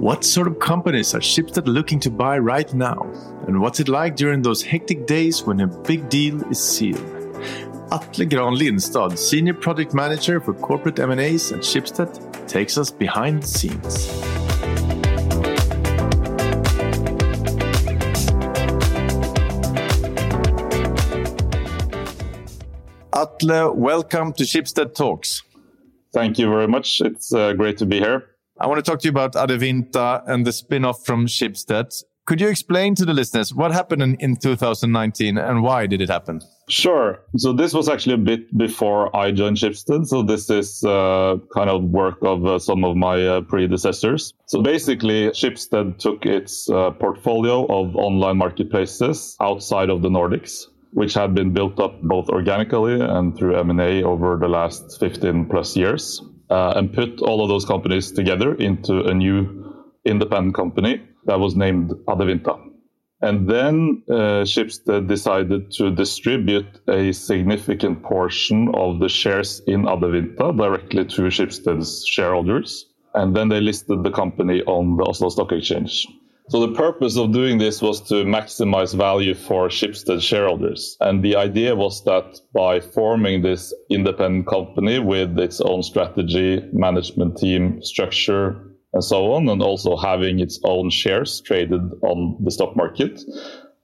What sort of companies are Schibsted looking to buy right now? And what's it like during those hectic days when a big deal is sealed? Atle Gran Lindstad, Senior Project Manager for Corporate M&As at Schibsted, takes us behind the scenes. Atle, welcome to Schibsted Talks. Thank you very much. It's uh, great to be here. I want to talk to you about Adevinta and the spin-off from Schibsted. Could you explain to the listeners what happened in, in 2019 and why did it happen? Sure. So this was actually a bit before I joined Schibsted. So this is uh, kind of work of uh, some of my uh, predecessors. So basically, Schibsted took its uh, portfolio of online marketplaces outside of the Nordics, which had been built up both organically and through M&A over the last 15 plus years uh, and put all of those companies together into a new independent company that was named Adevinta. And then uh, decided to distribute a significant portion of the shares in Adevinta directly to Schibsted's shareholders. And then they listed the company on the Oslo Stock Exchange. So the purpose of doing this was to maximize value for Schibsted shareholders. And the idea was that by forming this independent company with its own strategy, management team, structure, and so on, and also having its own shares traded on the stock market,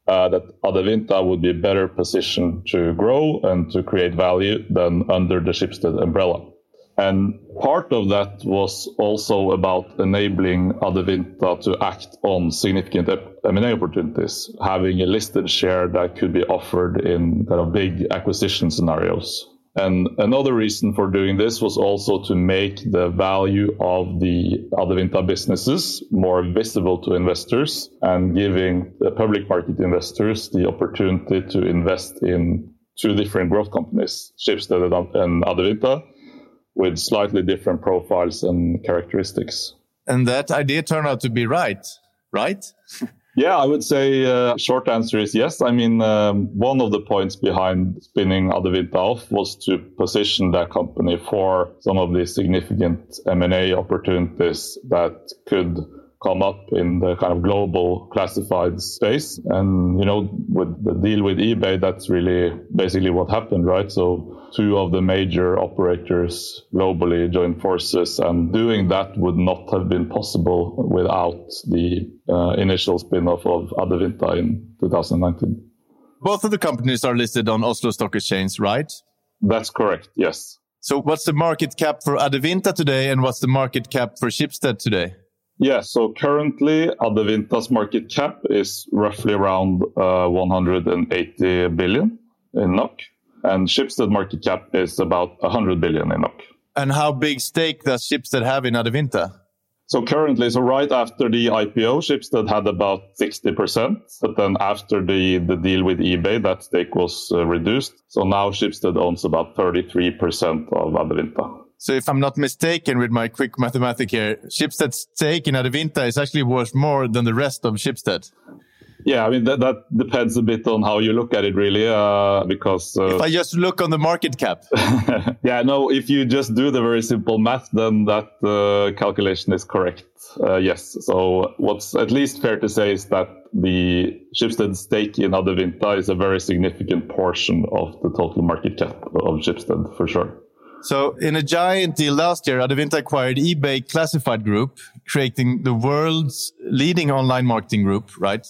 uh, that Adevinta would be better positioned to grow and to create value than under the Schibsted umbrella. And part of that was also about enabling Adevinta to act on significant M&A opportunities, having a listed share that could be offered in kind of big acquisition scenarios. And another reason for doing this was also to make the value of the Adevinta businesses more visible to investors and giving the public market investors the opportunity to invest in two different growth companies, Schibsted and Adevinta, with slightly different profiles and characteristics. And that idea turned out to be right, right? yeah, I would say uh, short answer is yes. I mean, um, one of the points behind spinning Adevinta off was to position that company for some of the significant M&A opportunities that could come up in the kind of global classified space. And, you know, with the deal with eBay, that's really basically what happened, right? So two of the major operators globally joined forces and doing that would not have been possible without the uh, initial spin-off of Adevinta in 2019. Both of the companies are listed on Oslo Stock Exchange, right? That's correct, yes. So what's the market cap for Adevinta today and what's the market cap for Schibsted today? Yeah, so currently Adevinta's market cap is roughly around uh, 180 billion in NOK, and Schibsted market cap is about 100 billion in NOK. And how big stake does Schibsted have in Adevinta? So currently, so right after the IPO, Schibsted had about 60%, but then after the, the deal with eBay, that stake was uh, reduced. So now Schibsted owns about 33% of Adevinta. So if I'm not mistaken with my quick mathematics here, Schibsted's stake in Adevinta is actually worth more than the rest of Schibsted. Yeah, I mean that, that depends a bit on how you look at it, really. Uh, because uh, if I just look on the market cap, yeah, no. If you just do the very simple math, then that uh, calculation is correct. Uh, yes. So what's at least fair to say is that the Schibsted stake in Adevinta is a very significant portion of the total market cap of Schibsted, for sure. So, in a giant deal last year, Adevinta acquired eBay Classified Group, creating the world's leading online marketing group, right?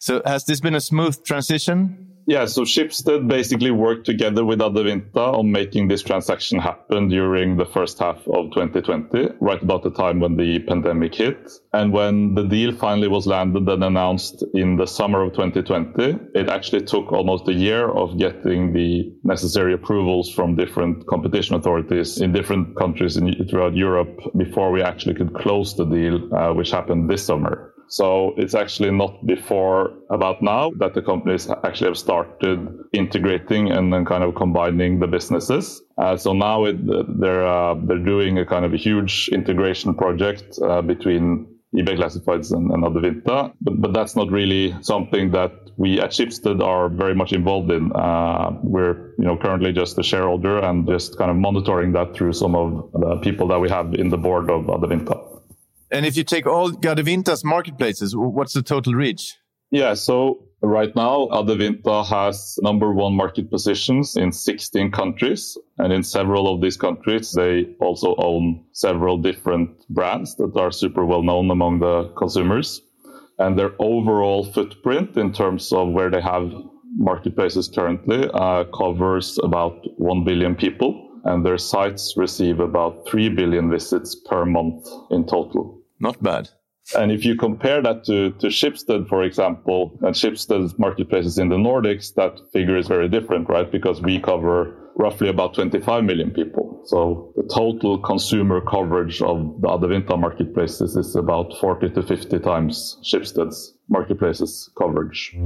So, has this been a smooth transition? Yeah, so Schibsted basically worked together with Adevinta on making this transaction happen during the first half of 2020, right about the time when the pandemic hit. And when the deal finally was landed and announced in the summer of 2020, it actually took almost a year of getting the necessary approvals from different competition authorities in different countries in, throughout Europe before we actually could close the deal, uh, which happened this summer. So it's actually not before about now that the companies actually have started integrating and then kind of combining the businesses. Uh, so now it, they're uh, they're doing a kind of a huge integration project uh, between eBay Classifieds and, and Adevinta, but, but that's not really something that we at Schibsted are very much involved in. Uh, we're you know currently just a shareholder and just kind of monitoring that through some of the people that we have in the board of Adevinta. And if you take all Adevinta's marketplaces, what's the total reach? Yeah, so right now, Adevinta has number one market positions in 16 countries. And in several of these countries, they also own several different brands that are super well known among the consumers. And their overall footprint in terms of where they have marketplaces currently uh, covers about 1 billion people. And their sites receive about 3 billion visits per month in total. Not bad. And if you compare that to, to Schibsted, for example, and Schibsted's marketplaces in the Nordics, that figure is very different, right? Because we cover roughly about 25 million people. So the total consumer coverage of the Adevinta marketplaces is about 40 to 50 times Schibsted's marketplaces coverage.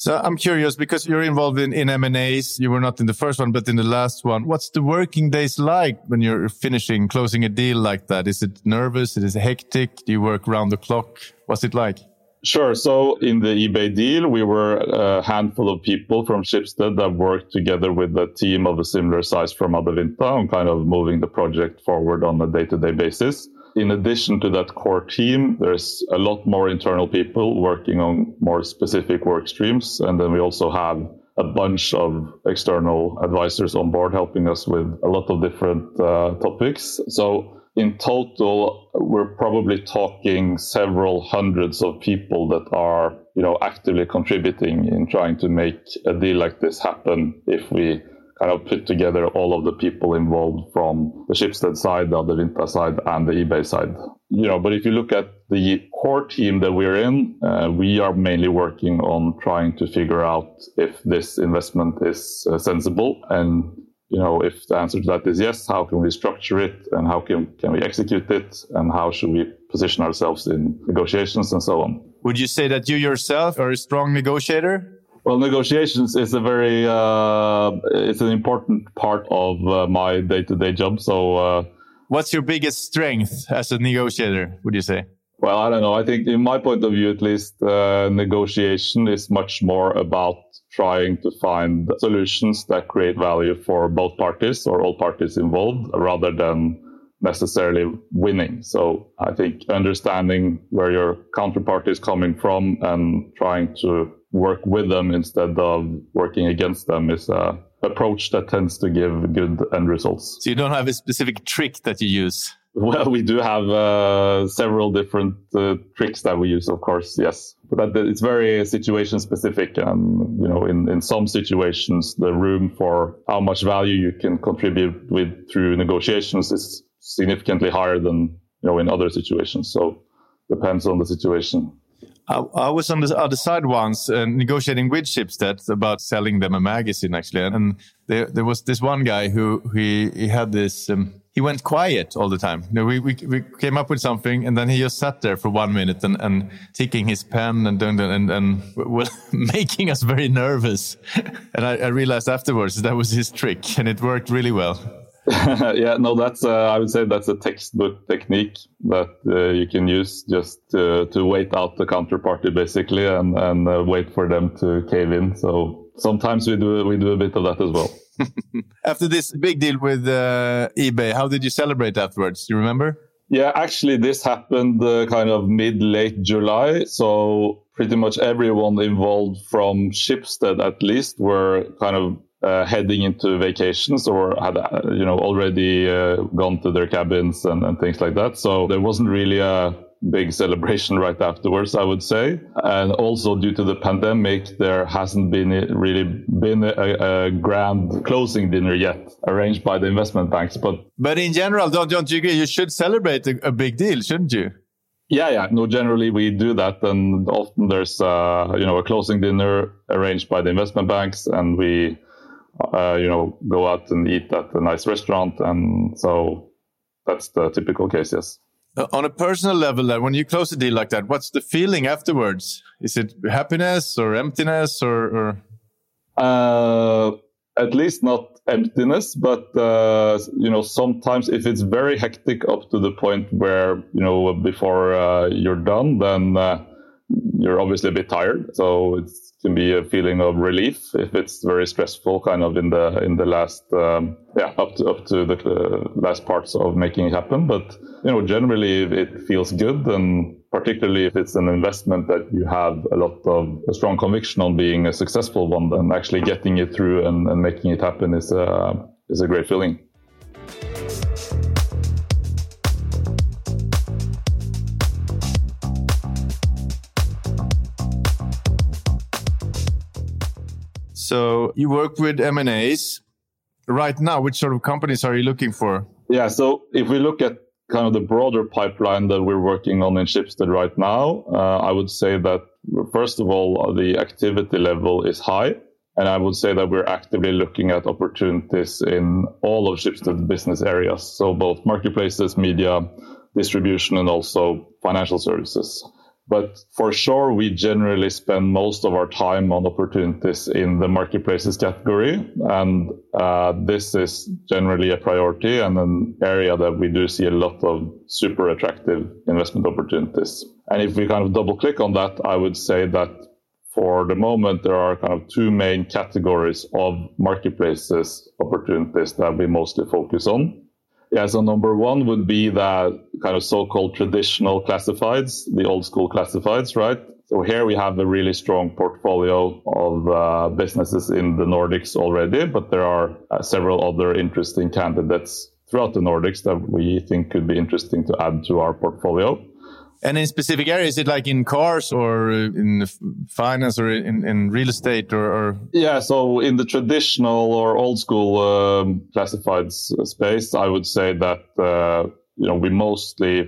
So I'm curious because you're involved in, in M&As. You were not in the first one, but in the last one. What's the working days like when you're finishing, closing a deal like that? Is it nervous? Is it hectic? Do you work round the clock? What's it like? Sure. So in the eBay deal, we were a handful of people from Schibsted that worked together with a team of a similar size from Adevinta on kind of moving the project forward on a day-to-day basis in addition to that core team, there's a lot more internal people working on more specific work streams. And then we also have a bunch of external advisors on board helping us with a lot of different uh, topics. So in total, we're probably talking several hundreds of people that are, you know, actively contributing in trying to make a deal like this happen if we kind of put together all of the people involved from the Schibsted side, the Adevinta side, and the eBay side. You know, but if you look at the core team that we're in, uh, we are mainly working on trying to figure out if this investment is uh, sensible and you know, if the answer to that is yes, how can we structure it and how can, can we execute it and how should we position ourselves in negotiations and so on. Would you say that you yourself are a strong negotiator? Well, negotiations is a very uh, it's an important part of uh, my day to day job. So, uh, what's your biggest strength as a negotiator? Would you say? Well, I don't know. I think, in my point of view, at least, uh, negotiation is much more about trying to find solutions that create value for both parties or all parties involved, rather than necessarily winning. So I think understanding where your counterpart is coming from and trying to work with them instead of working against them is a approach that tends to give good end results. So you don't have a specific trick that you use? Well, we do have uh, several different uh, tricks that we use, of course, yes. But that, it's very situation specific. And, you know, in, in some situations, the room for how much value you can contribute with through negotiations is significantly higher than, you know, in other situations. So depends on the situation. I, I, was on the other side once uh, negotiating with Schibsted about selling them a magazine, actually. And there, there was this one guy who he, he had this, um, he went quiet all the time. You know, we, we, we came up with something and then he just sat there for one minute and, and taking his pen and, and, and, and making us very nervous. and I, I realized afterwards that was his trick and it worked really well. yeah, no, that's uh, I would say that's a textbook technique that uh, you can use just to, to wait out the counterparty basically and and uh, wait for them to cave in. So sometimes we do we do a bit of that as well. After this big deal with uh, eBay, how did you celebrate afterwards? Do you remember? Yeah, actually, this happened uh, kind of mid late July. So pretty much everyone involved from Schibsted at least were kind of uh, heading into vacations or had uh, you know already uh, gone to their cabins and, and things like that. So there wasn't really a big celebration right afterwards, I would say. And also due to the pandemic, there hasn't been really been a, a, grand closing dinner yet arranged by the investment banks. But but in general, don't don't you agree? You should celebrate a, a big deal, shouldn't you? Yeah, yeah. No, generally we do that, and often there's uh, you know a closing dinner arranged by the investment banks, and we uh, you know, go out and eat at a nice restaurant. And so that's the typical case, yes. Uh, on a personal level, when you close a deal like that, what's the feeling afterwards? Is it happiness or emptiness or? or... Uh, at least not emptiness, but uh, you know, sometimes if it's very hectic up to the point where you know before uh, you're done, then uh, you're obviously a bit tired. So it can be a feeling of relief if it's very stressful, kind of in the in the last um, yeah up to up to the uh, last parts of making it happen. But you know, generally it feels good, and particularly if it's an investment that you have a lot of a strong conviction on being a successful one, then actually getting it through and, and making it happen is a is a great feeling. So you work with M&As right now. Which sort of companies are you looking for? Yeah. So if we look at kind of the broader pipeline that we're working on in Schibsted right now, uh, I would say that first of all, the activity level is high. And I would say that we're actively looking at opportunities in all of Schibsted's business areas. So both marketplaces, media, distribution, and also financial services. But for sure, we generally spend most of our time on opportunities in the marketplaces category. And uh, this is generally a priority and an area that we do see a lot of super attractive investment opportunities. And if we kind of double click on that, I would say that for the moment, there are kind of two main categories of marketplaces opportunities that we mostly focus on. Yeah, so number one would be the kind of so-called traditional classifieds, the old school classifieds, right? So here we have a really strong portfolio of uh, businesses in the Nordics already, but there are uh, several other interesting candidates throughout the Nordics that we think could be interesting to add to our portfolio. And in specific areas, is it like in cars or in finance or in, in real estate or, or, Yeah, so in the traditional or old school um, classified space, I would say that uh, you know we mostly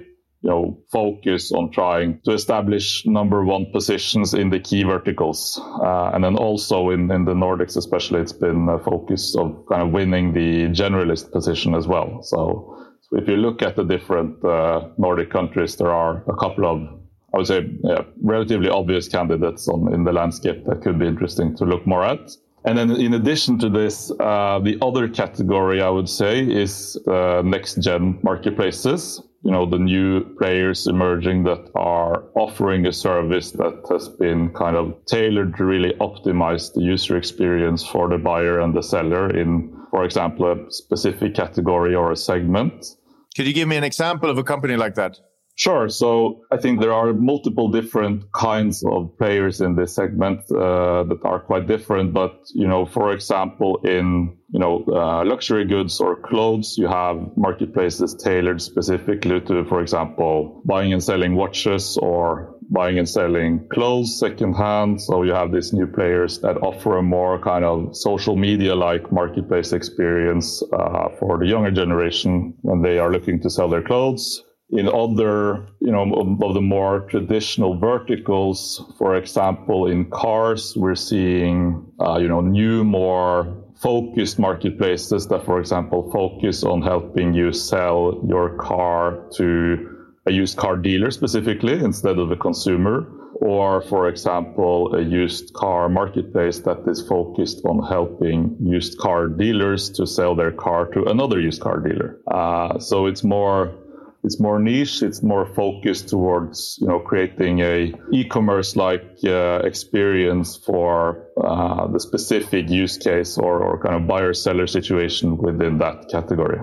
you know focus on trying to establish number one positions in the key verticals, uh, and then also in in the Nordics, especially, it's been a focus of kind of winning the generalist position as well. So if you look at the different uh, Nordic countries, there are a couple of, I would say, yeah, relatively obvious candidates on, in the landscape that could be interesting to look more at. And then in addition to this, uh, the other category I would say is uh, next gen marketplaces. You know, the new players emerging that are offering a service that has been kind of tailored to really optimize the user experience for the buyer and the seller in, for example, a specific category or a segment. Could you give me an example of a company like that? Sure. So I think there are multiple different kinds of players in this segment uh, that are quite different. But you know, for example, in you know uh, luxury goods or clothes, you have marketplaces tailored specifically to, for example, buying and selling watches or buying and selling clothes secondhand. So you have these new players that offer a more kind of social media like marketplace experience uh, for the younger generation when they are looking to sell their clothes. In other, you know, of, the more traditional verticals, for example, in cars, we're seeing, uh, you know, new, more focused marketplaces that, for example, focus on helping you sell your car to a used car dealer specifically instead of a consumer, or for example, a used car marketplace that is focused on helping used car dealers to sell their car to another used car dealer. Uh, so it's more it's more niche. It's more focused towards you know creating a e-commerce like uh, experience for uh, the specific use case or, or kind of buyer seller situation within that category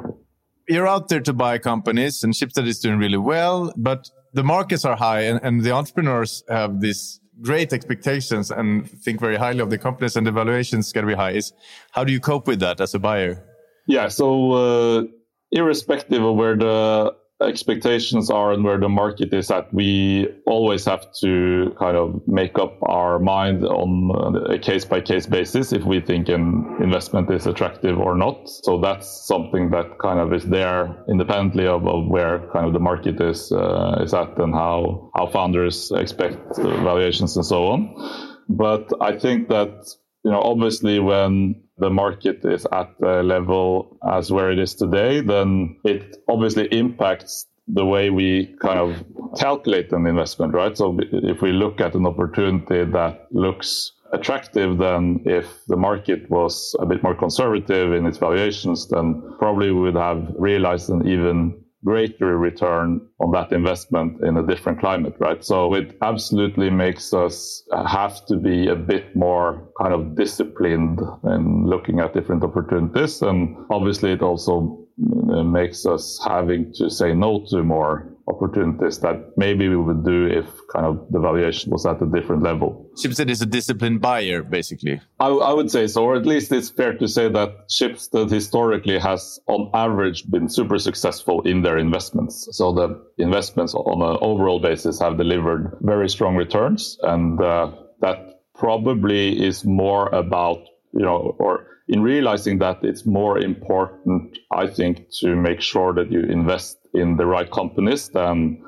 you're out there to buy companies and Schibsted is doing really well, but the markets are high and, and the entrepreneurs have these great expectations and think very highly of the companies and the valuations can be high. Is how do you cope with that as a buyer? Yeah, so uh, irrespective of where the expectations are and where the market is at, we always have to kind of make up our mind on a case by case basis if we think an investment is attractive or not. So that's something that kind of is there independently of, of where kind of the market is uh, is at and how how founders expect valuations and so on. But I think that you know obviously when the market is at a level as where it is today, then it obviously impacts the way we kind of calculate an investment, right? So if we look at an opportunity that looks attractive, then if the market was a bit more conservative in its valuations, then probably we would have realized an even greater return on that investment in a different climate, right? So it absolutely makes us have to be a bit more kind of disciplined in looking at different opportunities. And obviously, it also uh, makes us having to say no to more opportunities that maybe we would do if kind of the valuation was at a different level. Schibsted is a disciplined buyer, basically. I, I, would say so, or at least it's fair to say that Schibsted historically has, on average, been super successful in their investments. So the investments on an overall basis have delivered very strong returns, and uh, that probably is more about you know or in realizing that it's more important, I think, to make sure that you invest in the right companies than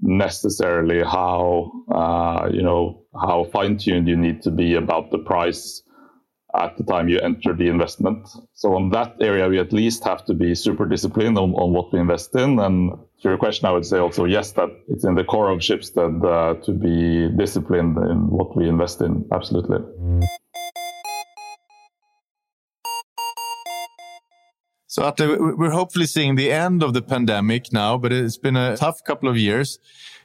necessarily how uh, you know how fine-tuned you need to be about the price at the time you enter the investment. So on that area, we at least have to be super disciplined on, on what we invest in. And to your question, I would say also yes, that it's in the core of Schibsted uh, to be disciplined in what we invest in. Absolutely. So after we're hopefully seeing the end of the pandemic now, but it's been a tough couple of years.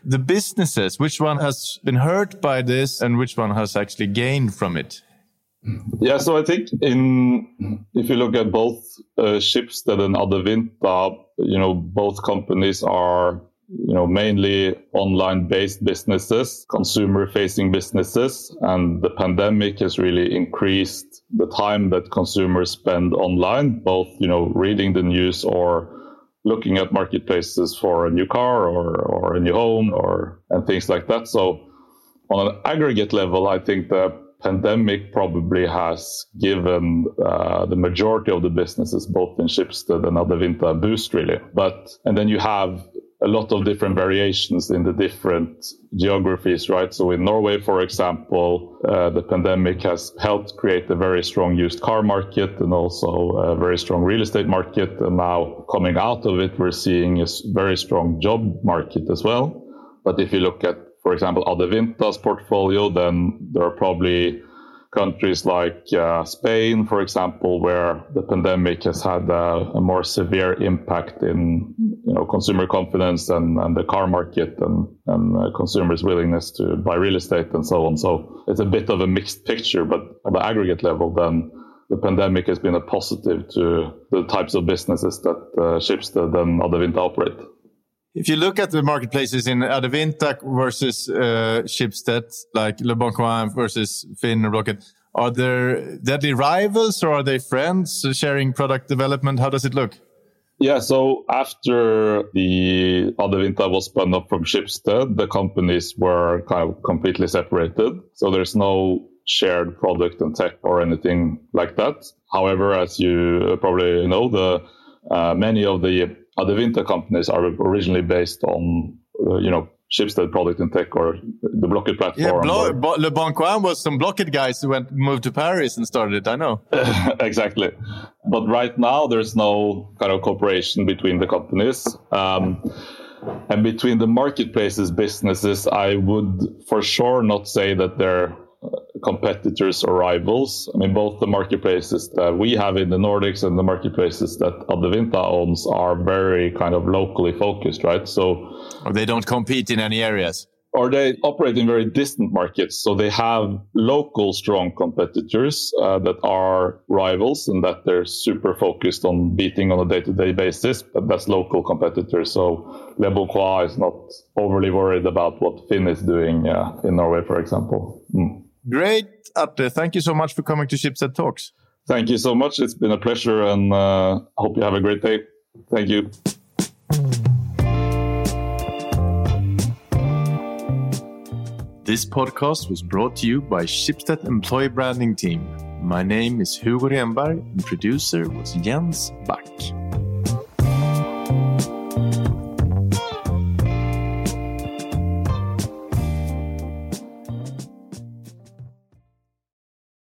The businesses, which one has been hurt by this and which one has actually gained from it? Yeah, so I think in if you look at both uh, Schibsted and Adevinta, you know, both companies are you know, mainly online based businesses, consumer facing businesses. And the pandemic has really increased the time that consumers spend online, both, you know, reading the news or looking at marketplaces for a new car or, or a new home or, and things like that. So on an aggregate level, I think the pandemic probably has given uh, the majority of the businesses, both in Schibsted and Adevinta, a boost really. But, and then you have a lot of different variations in the different geographies, right? So in Norway, for example, uh, the pandemic has helped create a very strong used car market and also a very strong real estate market. And now coming out of it, we're seeing a very strong job market as well. But if you look at, for example, Adevinta's portfolio, then there are probably countries like uh, Spain, for example, where the pandemic has had a, a, more severe impact in you know consumer confidence and, and the car market and, and uh, consumers' willingness to buy real estate and so on. So it's a bit of a mixed picture, but on the aggregate level, then the pandemic has been a positive to the types of businesses that uh, Schibsted and Adevinta operate. If you look at the marketplaces in Adevinta versus uh, Schibsted, like Le Bon Coin versus Finn or Blocket, are there deadly rivals or are they friends sharing product development? How does it look? Yeah, so after the Adevinta was spun off from Schibsted, the companies were kind of completely separated. So there's no shared product and tech or anything like that. However, as you probably know, the uh, many of the Adevinta companies are originally based on, uh, you know, Schibsted product and tech or the Blocket platform. Yeah, Blo- Bo- Le Bon Coin was some Blocket guys who went moved to Paris and started it. I know. exactly, but right now there's no kind of cooperation between the companies. Um, and between the marketplaces businesses, I would for sure not say that they're competitors or rivals. I mean, both the marketplaces that we have in the Nordics and the marketplaces that Adevinta owns are very kind of locally focused, right? So, or they don't compete in any areas. Or they operate in very distant markets. So they have local strong competitors uh, that are rivals and that they're super focused on beating on a day to day basis. But that's local competitors. So Le Bon is not overly worried about what Finn is doing uh, in Norway, for example. Mm. Great, Atle. Thank you so much for coming to Schibsted Talks. Thank you so much. It's been a pleasure and uh, hope you have a great day. Thank you. This podcast was brought to you by Schibsted Employee Branding Team. My name is Hugo Renberg and producer was Jens Back.